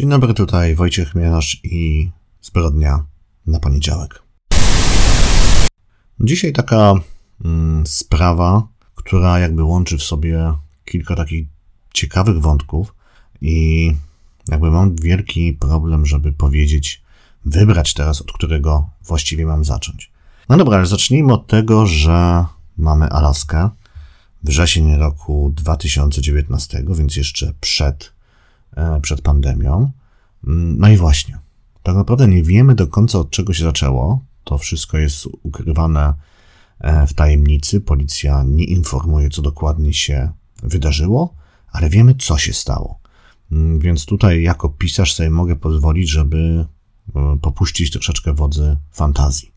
Dzień dobry, tutaj Wojciech Mielasz i Zbrodnia na poniedziałek. Dzisiaj taka mm, sprawa, która jakby łączy w sobie kilka takich ciekawych wątków i jakby mam wielki problem, żeby powiedzieć, wybrać teraz, od którego właściwie mam zacząć. No dobra, ale zacznijmy od tego, że mamy Alaskę, wrzesień roku 2019, więc jeszcze przed, przed pandemią. Mm, no i właśnie, tak naprawdę nie wiemy do końca od czego się zaczęło. To wszystko jest ukrywane e, w tajemnicy. Policja nie informuje, co dokładnie się wydarzyło, ale wiemy, co się stało. Mm, więc tutaj, jako pisarz, sobie mogę pozwolić, żeby e, popuścić troszeczkę wodzy fantazji.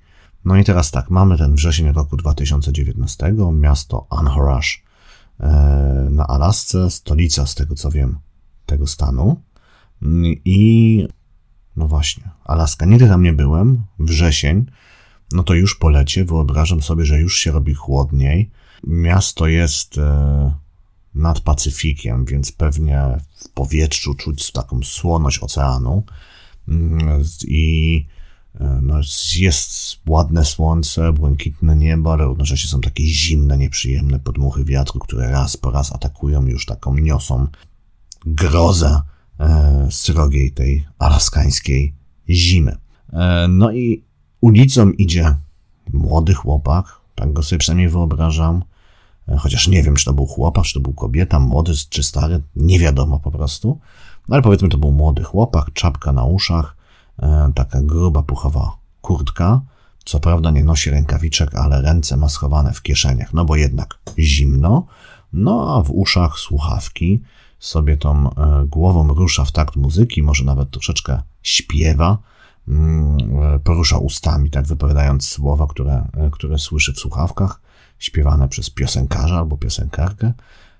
No i teraz tak, mamy ten wrzesień roku 2019, miasto Anchorage e, na Alasce, stolica z tego co wiem tego stanu. I no właśnie, Alaska. Nigdy tam nie byłem, wrzesień, no to już po lecie, wyobrażam sobie, że już się robi chłodniej. Miasto jest e, nad Pacyfikiem, więc pewnie w powietrzu czuć taką słoność oceanu. Mm, I E, no, jest ładne słońce, błękitne niebo, ale równocześnie są takie zimne, nieprzyjemne podmuchy wiatru, które raz po raz atakują już taką niosą grozę e, srogiej tej alaskańskiej zimy. E, no i ulicą idzie młody chłopak, tak go sobie przynajmniej wyobrażam, e, chociaż nie wiem, czy to był chłopak, czy to był kobieta, młody czy stary, nie wiadomo po prostu, no ale powiedzmy to był młody chłopak, czapka na uszach, taka gruba, puchowa kurtka. Co prawda nie nosi rękawiczek, ale ręce ma schowane w kieszeniach, no bo jednak zimno. No a w uszach słuchawki sobie tą e, głową rusza w takt muzyki, może nawet troszeczkę śpiewa, mm, e, porusza ustami, tak wypowiadając słowa, które, które słyszy w słuchawkach, śpiewane przez piosenkarza albo piosenkarkę.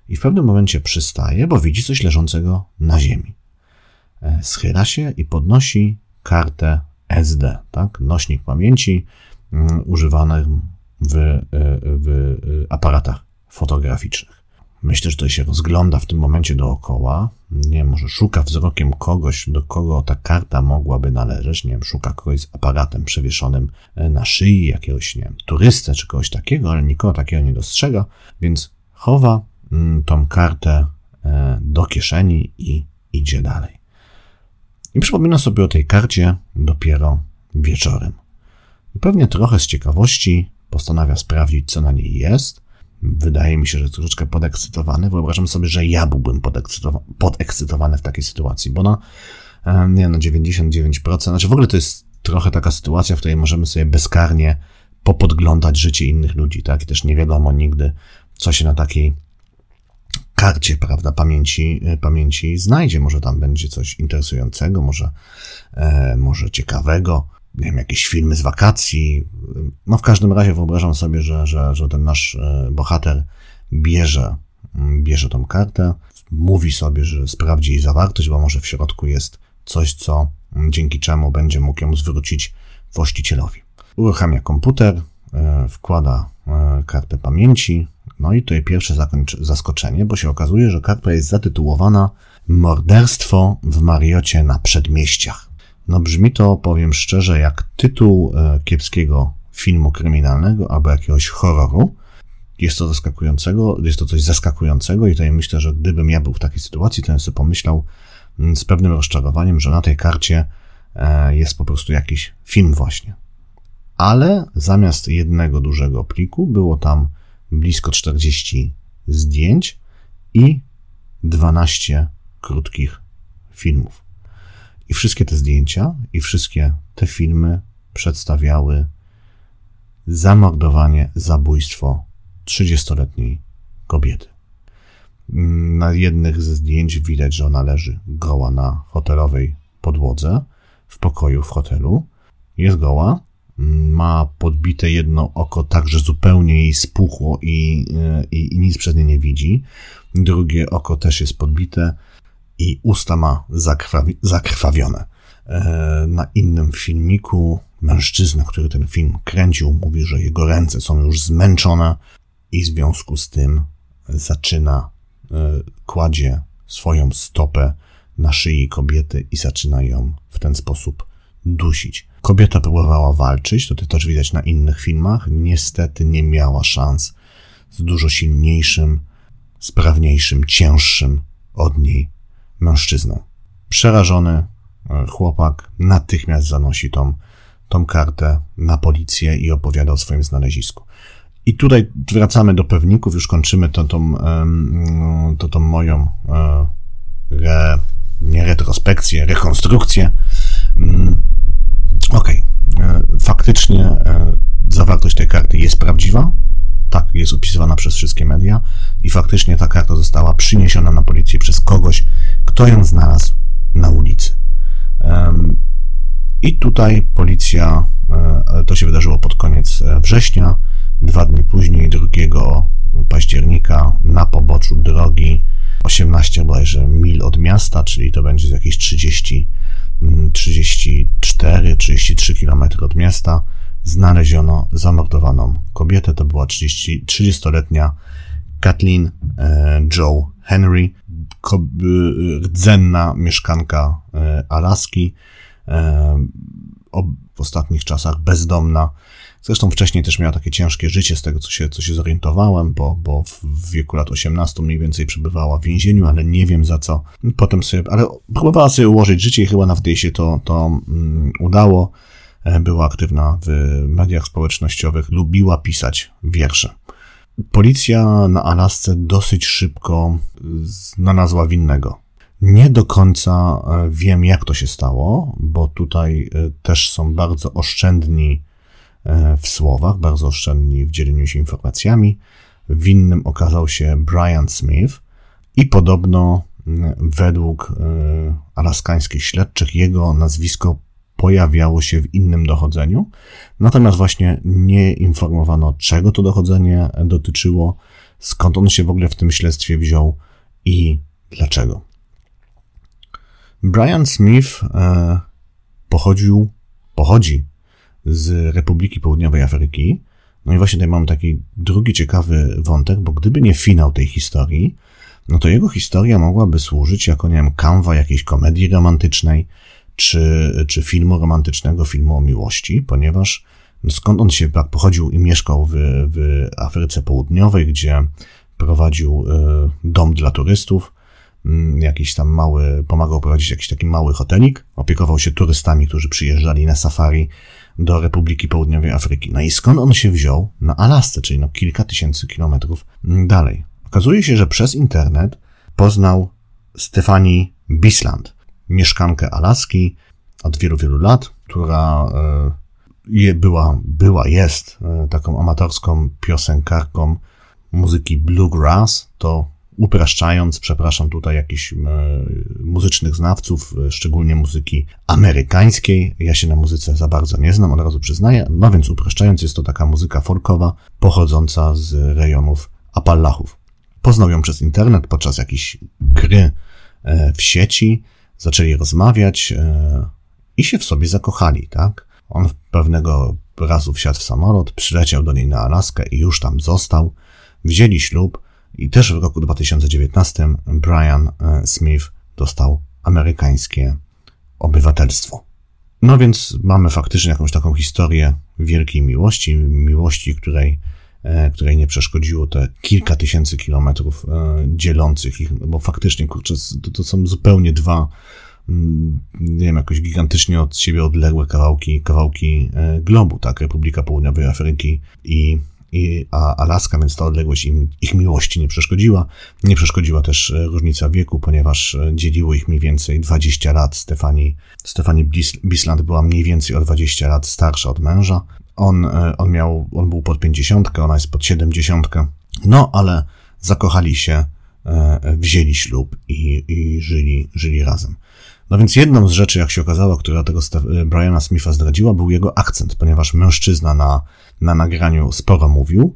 I w pewnym momencie przystaje, bo widzi coś leżącego na ziemi. Schyla się i podnosi kartę SD, tak? nośnik pamięci um, używany w, e, w e, aparatach fotograficznych. Myślę, że to się rozgląda w tym momencie dookoła. Nie może szuka wzrokiem kogoś, do kogo ta karta mogłaby należeć. Nie wiem, szuka kogoś z aparatem przewieszonym e, na szyi, jakiegoś, nie wiem, turystę czy kogoś takiego, ale nikogo takiego nie dostrzega, więc chowa mm, tą kartę do kieszeni i idzie dalej. I przypomina sobie o tej karcie dopiero wieczorem. I pewnie trochę z ciekawości postanawia sprawdzić, co na niej jest. Wydaje mi się, że troszeczkę podekscytowany. Wyobrażam sobie, że ja byłbym podekscytowany w takiej sytuacji, bo na, e, nie, na 99%, znaczy w ogóle to jest trochę taka sytuacja, w której możemy sobie bezkarnie popodglądać życie innych ludzi, tak? I też nie wiadomo nigdy, co się na takiej karcie, prawda, pamięci, e, pamięci znajdzie. Może tam będzie coś interesującego, może, e, może ciekawego, nie wiem, jakieś filmy z wakacji. No w każdym razie wyobrażam sobie, że, że, że ten nasz e, bohater bierze, mm, bierze tą kartę, mówi sobie, że sprawdzi jej zawartość, bo może w środku jest coś, co mm, dzięki czemu będzie mógł ją zwrócić właścicielowi. Uruchamia komputer, e, wkłada kartę pamięci, no i tutaj pierwsze zaskoczenie, bo się okazuje, że karta jest zatytułowana Morderstwo w Mariocie na przedmieściach. No brzmi to, powiem szczerze, jak tytuł e, kiepskiego filmu kryminalnego albo jakiegoś horroru. Jest to zaskakującego, jest to coś zaskakującego i tutaj myślę, że gdybym ja był w takiej sytuacji, to bym sobie pomyślał mm, z pewnym rozczarowaniem, że na tej karcie e, jest po prostu jakiś film właśnie. Ale zamiast jednego dużego pliku było tam blisko 40 zdjęć i 12 krótkich filmów. I wszystkie te zdjęcia i wszystkie te filmy przedstawiały zamordowanie, zabójstwo 30-letniej kobiety. Na jednych ze zdjęć widać, że ona leży goła na hotelowej podłodze w pokoju w hotelu. Jest goła, ma podbite jedno oko tak, że zupełnie jej spuchło i, i, i nic przez nie nie widzi. Drugie oko też jest podbite i usta ma zakrwawi, zakrwawione. E, na innym filmiku mężczyzna, który ten film kręcił, mówi, że jego ręce są już zmęczone i w związku z tym zaczyna, e, kładzie swoją stopę na szyi kobiety i zaczyna ją w ten sposób dusić. Kobieta próbowała walczyć, to też widać na innych filmach. Niestety nie miała szans z dużo silniejszym, sprawniejszym, cięższym od niej mężczyzną. Przerażony e, chłopak natychmiast zanosi tą, tą kartę na policję i opowiada o swoim znalezisku. I tutaj wracamy do pewników, już kończymy tą, tą, tą, tą moją e, re, nie retrospekcję, rekonstrukcję. Mm, okej, okay. E, faktycznie zawartość tej karty jest prawdziwa, tak jest opisywana przez wszystkie media i faktycznie ta karta została przyniesiona na policję przez kogoś, kto ją znalazł na ulicy. I tutaj policja, e, to się wydarzyło pod koniec e, września, dwa dni później, 2 października, na poboczu drogi 18 bodajże mil od miasta, czyli to będzie jakieś 30, 34, 33 km od miasta, znaleziono zamordowaną kobietę. To była 30, 30-letnia Kathleen e, Joe Henry, rdzenna mieszkanka e, Alaski, e, w ostatnich czasach bezdomna. Zresztą wcześniej też miała takie ciężkie życie, z tego co się, co się zorientowałem, bo, bo w wieku lat 18 mniej więcej przebywała w więzieniu, ale nie wiem za co. Potem sobie, ale próbowała sobie ułożyć życie i chyba nawet jej się to, to um, udało. Była aktywna w mediach społecznościowych, lubiła pisać wiersze. Policja na Alasce dosyć szybko znalazła winnego. Nie do końca e, wiem, jak to się stało, bo tutaj e, też są bardzo oszczędni e, w słowach, bardzo oszczędni w dzieleniu się informacjami. Winnym okazał się Brian Smith i podobno według alaskańskich śledczych jego nazwisko pojawiało się w innym dochodzeniu. Natomiast właśnie nie informowano, czego to dochodzenie dotyczyło, skąd on się w ogóle w tym śledztwie wziął i dlaczego. Brian Smith e, pochodził, pochodzi z Republiki Południowej Afryki. No i właśnie tutaj mamy taki drugi ciekawy wątek, bo gdyby nie finał tej historii, no to jego historia mogłaby służyć jako, nie wiem, kanwa jakiejś komedii romantycznej, czy, czy filmu romantycznego, filmu o miłości, ponieważ skąd on się pochodził i mieszkał w, w Afryce Południowej, gdzie prowadził e, dom dla turystów, mm, jakiś tam mały, pomagał prowadzić jakiś taki mały hotelik, opiekował się turystami, którzy przyjeżdżali na safari do Republiki Południowej Afryki. No i skąd on się wziął? Na Alasce, czyli no kilka tysięcy kilometrów dalej. Okazuje się, że przez internet poznał Stefani Bisland mieszkankę Alaski od wielu, wielu lat, która e, była, była, jest e, taką amatorską piosenkarką muzyki bluegrass, to upraszczając, przepraszam tutaj jakichś e, muzycznych znawców, szczególnie muzyki amerykańskiej. Ja się na muzyce za bardzo nie znam, od razu przyznaję. No więc upraszczając, jest to taka muzyka folkowa pochodząca z rejonów Appalachów. Poznał ją przez internet podczas jakiejś gry w sieci zaczęli rozmawiać e, i się w sobie zakochali, tak? On pewnego razu wsiadł w samolot, przyleciał do niej na Alaskę i już tam został. Wzięli ślub i też w roku 2019 Brian e, Smith dostał amerykańskie obywatelstwo. No więc mamy faktycznie jakąś taką historię wielkiej miłości, miłości, której której nie przeszkodziło te kilka tysięcy kilometrów e, dzielących ich, bo faktycznie, kurczę, to, to są zupełnie dwa, mm, nie wiem, jakoś gigantycznie od siebie odległe kawałki, kawałki e, globu, tak, Republika Południowej Afryki i, i Alaska, więc ta odległość im, ich miłości nie przeszkodziła. Nie przeszkodziła też różnica wieku, ponieważ dzieliło ich mniej więcej 20 lat. Stefani, Stefani Bisland była mniej więcej o 20 lat starsza od męża. On, e, on miał, on był pod pięćdziesiątkę, ona jest pod siedemdziesiątkę. No, ale zakochali się, e, wzięli ślub i, i żyli, żyli razem. No więc jedną z rzeczy, jak się okazało, która tego e, Briana Smitha zdradziła, był jego akcent, ponieważ mężczyzna na, na nagraniu sporo mówił,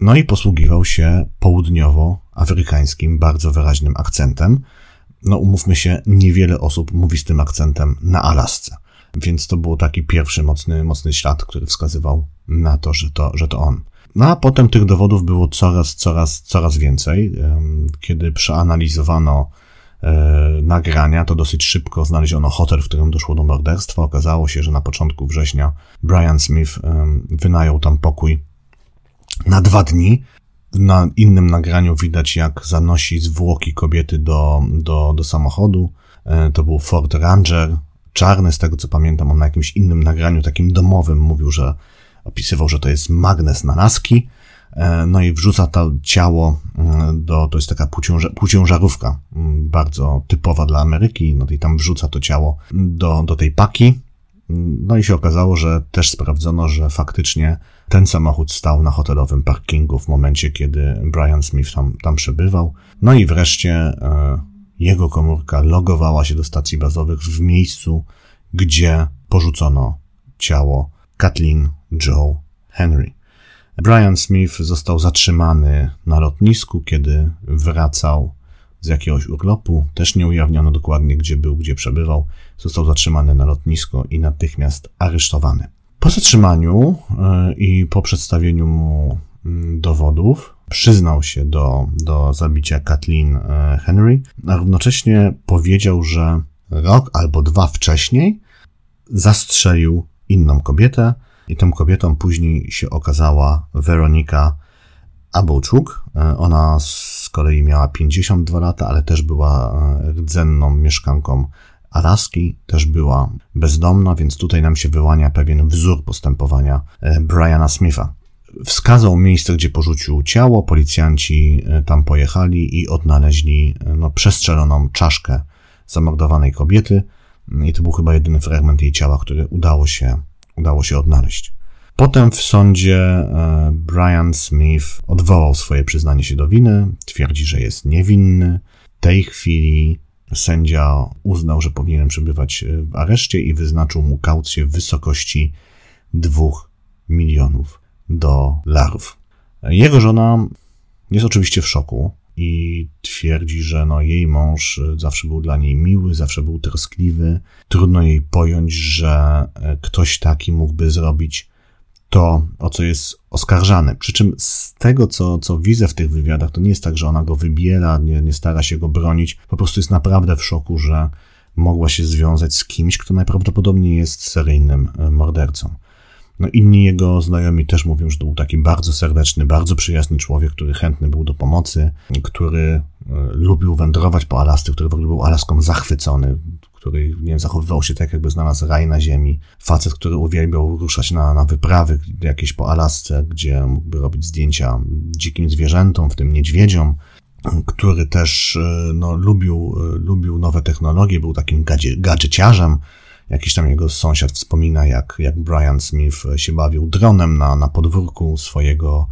no i posługiwał się południowoafrykańskim, bardzo wyraźnym akcentem. No umówmy się, niewiele osób mówi z tym akcentem na Alasce. Więc to był taki pierwszy mocny, mocny ślad, który wskazywał na to, że to, że to on. No a potem tych dowodów było coraz, coraz, coraz więcej. Kiedy przeanalizowano e, nagrania, to dosyć szybko znaleziono hotel, w którym doszło do morderstwa. Okazało się, że na początku września Brian Smith wynajął tam pokój na dwa dni. Na innym nagraniu widać, jak zanosi zwłoki kobiety do, do, do samochodu. E, to był Ford Ranger, czarny, z tego co pamiętam. On na jakimś innym nagraniu, takim domowym, mówił, że opisywał, że to jest magnes na laski. E, no i wrzuca to ciało mm, do, to jest taka płciążarówka, mm, bardzo typowa dla Ameryki, no i tam wrzuca to ciało do, do tej paki. No i się okazało, że też sprawdzono, że faktycznie ten samochód stał na hotelowym parkingu w momencie, kiedy Brian Smith tam, tam przebywał. No i wreszcie e, jego komórka logowała się do stacji bazowych w miejscu, gdzie porzucono ciało Kathleen Joe Henry. Brian Smith został zatrzymany na lotnisku, kiedy wracał z jakiegoś urlopu. Też nie ujawniono dokładnie, gdzie był, gdzie przebywał. Został zatrzymany na lotnisko i natychmiast aresztowany. Po zatrzymaniu e, i po przedstawieniu mu mm, dowodów przyznał się do, do zabicia Kathleen e, Henry, a równocześnie powiedział, że rok albo dwa wcześniej zastrzelił inną kobietę, i tą kobietą później się okazała Weronika Abouczuk. E, ona z kolei miała 52 lata, ale też była e, rdzenną mieszkanką Alaski, też była bezdomna, więc tutaj nam się wyłania pewien wzór postępowania Briana Smitha. Wskazał miejsce, gdzie porzucił ciało, policjanci tam pojechali i odnaleźli no, przestrzeloną czaszkę zamordowanej kobiety. I to był chyba jedyny fragment jej ciała, który udało się udało się odnaleźć. Potem w sądzie e, Brian Smith odwołał swoje przyznanie się do winy, twierdzi, że jest niewinny. W tej chwili sędzia uznał, że powinien przebywać e, w areszcie i wyznaczył mu kaucję w wysokości 2 milionów dolarów. Jego żona jest oczywiście w szoku i twierdzi, że no, jej mąż zawsze był dla niej miły, zawsze był troskliwy. Trudno jej pojąć, że e, ktoś taki mógłby zrobić to, o co jest oskarżany. Przy czym z tego, co, co widzę w tych wywiadach, to nie jest tak, że ona go wybiela, nie, nie stara się go bronić. Po prostu jest naprawdę w szoku, że mogła się związać z kimś, kto najprawdopodobniej jest seryjnym e, mordercą. No inni jego znajomi też mówią, że to był taki bardzo serdeczny, bardzo przyjazny człowiek, który chętny był do pomocy, który e, lubił wędrować po Alasce, który w ogóle był Alaską zachwycony, który, nie wiem, zachowywał się tak, jakby znalazł raj na ziemi. Facet, który uwielbiał ruszać na, na wyprawy jakieś po Alasce, gdzie mógłby robić zdjęcia dzikim zwierzętom, w tym niedźwiedziom, który też e, no, lubił, e, lubił nowe technologie, był takim gadżeciarzem, Jakiś tam jego sąsiad wspomina, jak, jak Brian Smith się bawił dronem na, na podwórku swojego,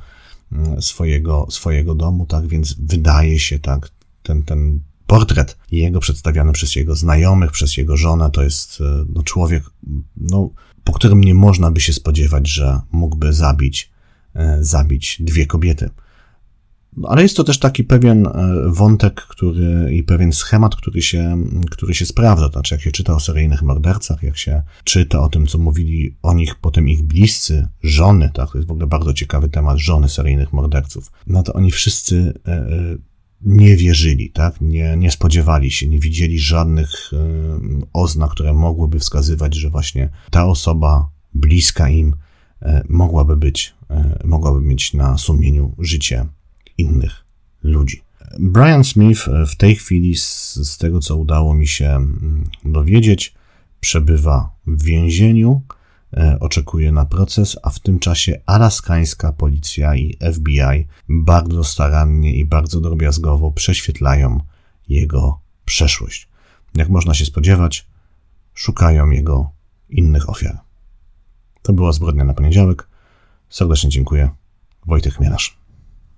mm, swojego, swojego domu, tak więc wydaje się, tak, ten, ten portret jego przedstawiany przez jego znajomych, przez jego żonę, to jest e, no, człowiek, no, po którym nie można by się spodziewać, że mógłby zabić, e, zabić dwie kobiety. No, ale jest to też taki pewien e, wątek, który i pewien schemat, który się, który się sprawdza. Znaczy, jak się czyta o seryjnych mordercach, jak się czyta o tym, co mówili o nich potem ich bliscy, żony, tak, to jest w ogóle bardzo ciekawy temat, żony seryjnych morderców, no to oni wszyscy e, e, nie wierzyli, tak, nie, nie spodziewali się, nie widzieli żadnych oznak, które mogłyby wskazywać, że właśnie ta osoba bliska im mogłaby być, mogłaby mieć na sumieniu życie innych ludzi. Brian Smith w tej chwili, z, z tego co udało mi się mm, dowiedzieć, przebywa w więzieniu, e, oczekuje na proces, a w tym czasie alaskańska policja i FBI bardzo starannie i bardzo drobiazgowo prześwietlają jego przeszłość. Jak można się spodziewać, szukają jego innych ofiar. To była zbrodnia na poniedziałek. Serdecznie dziękuję. Wojtek Chmielarz.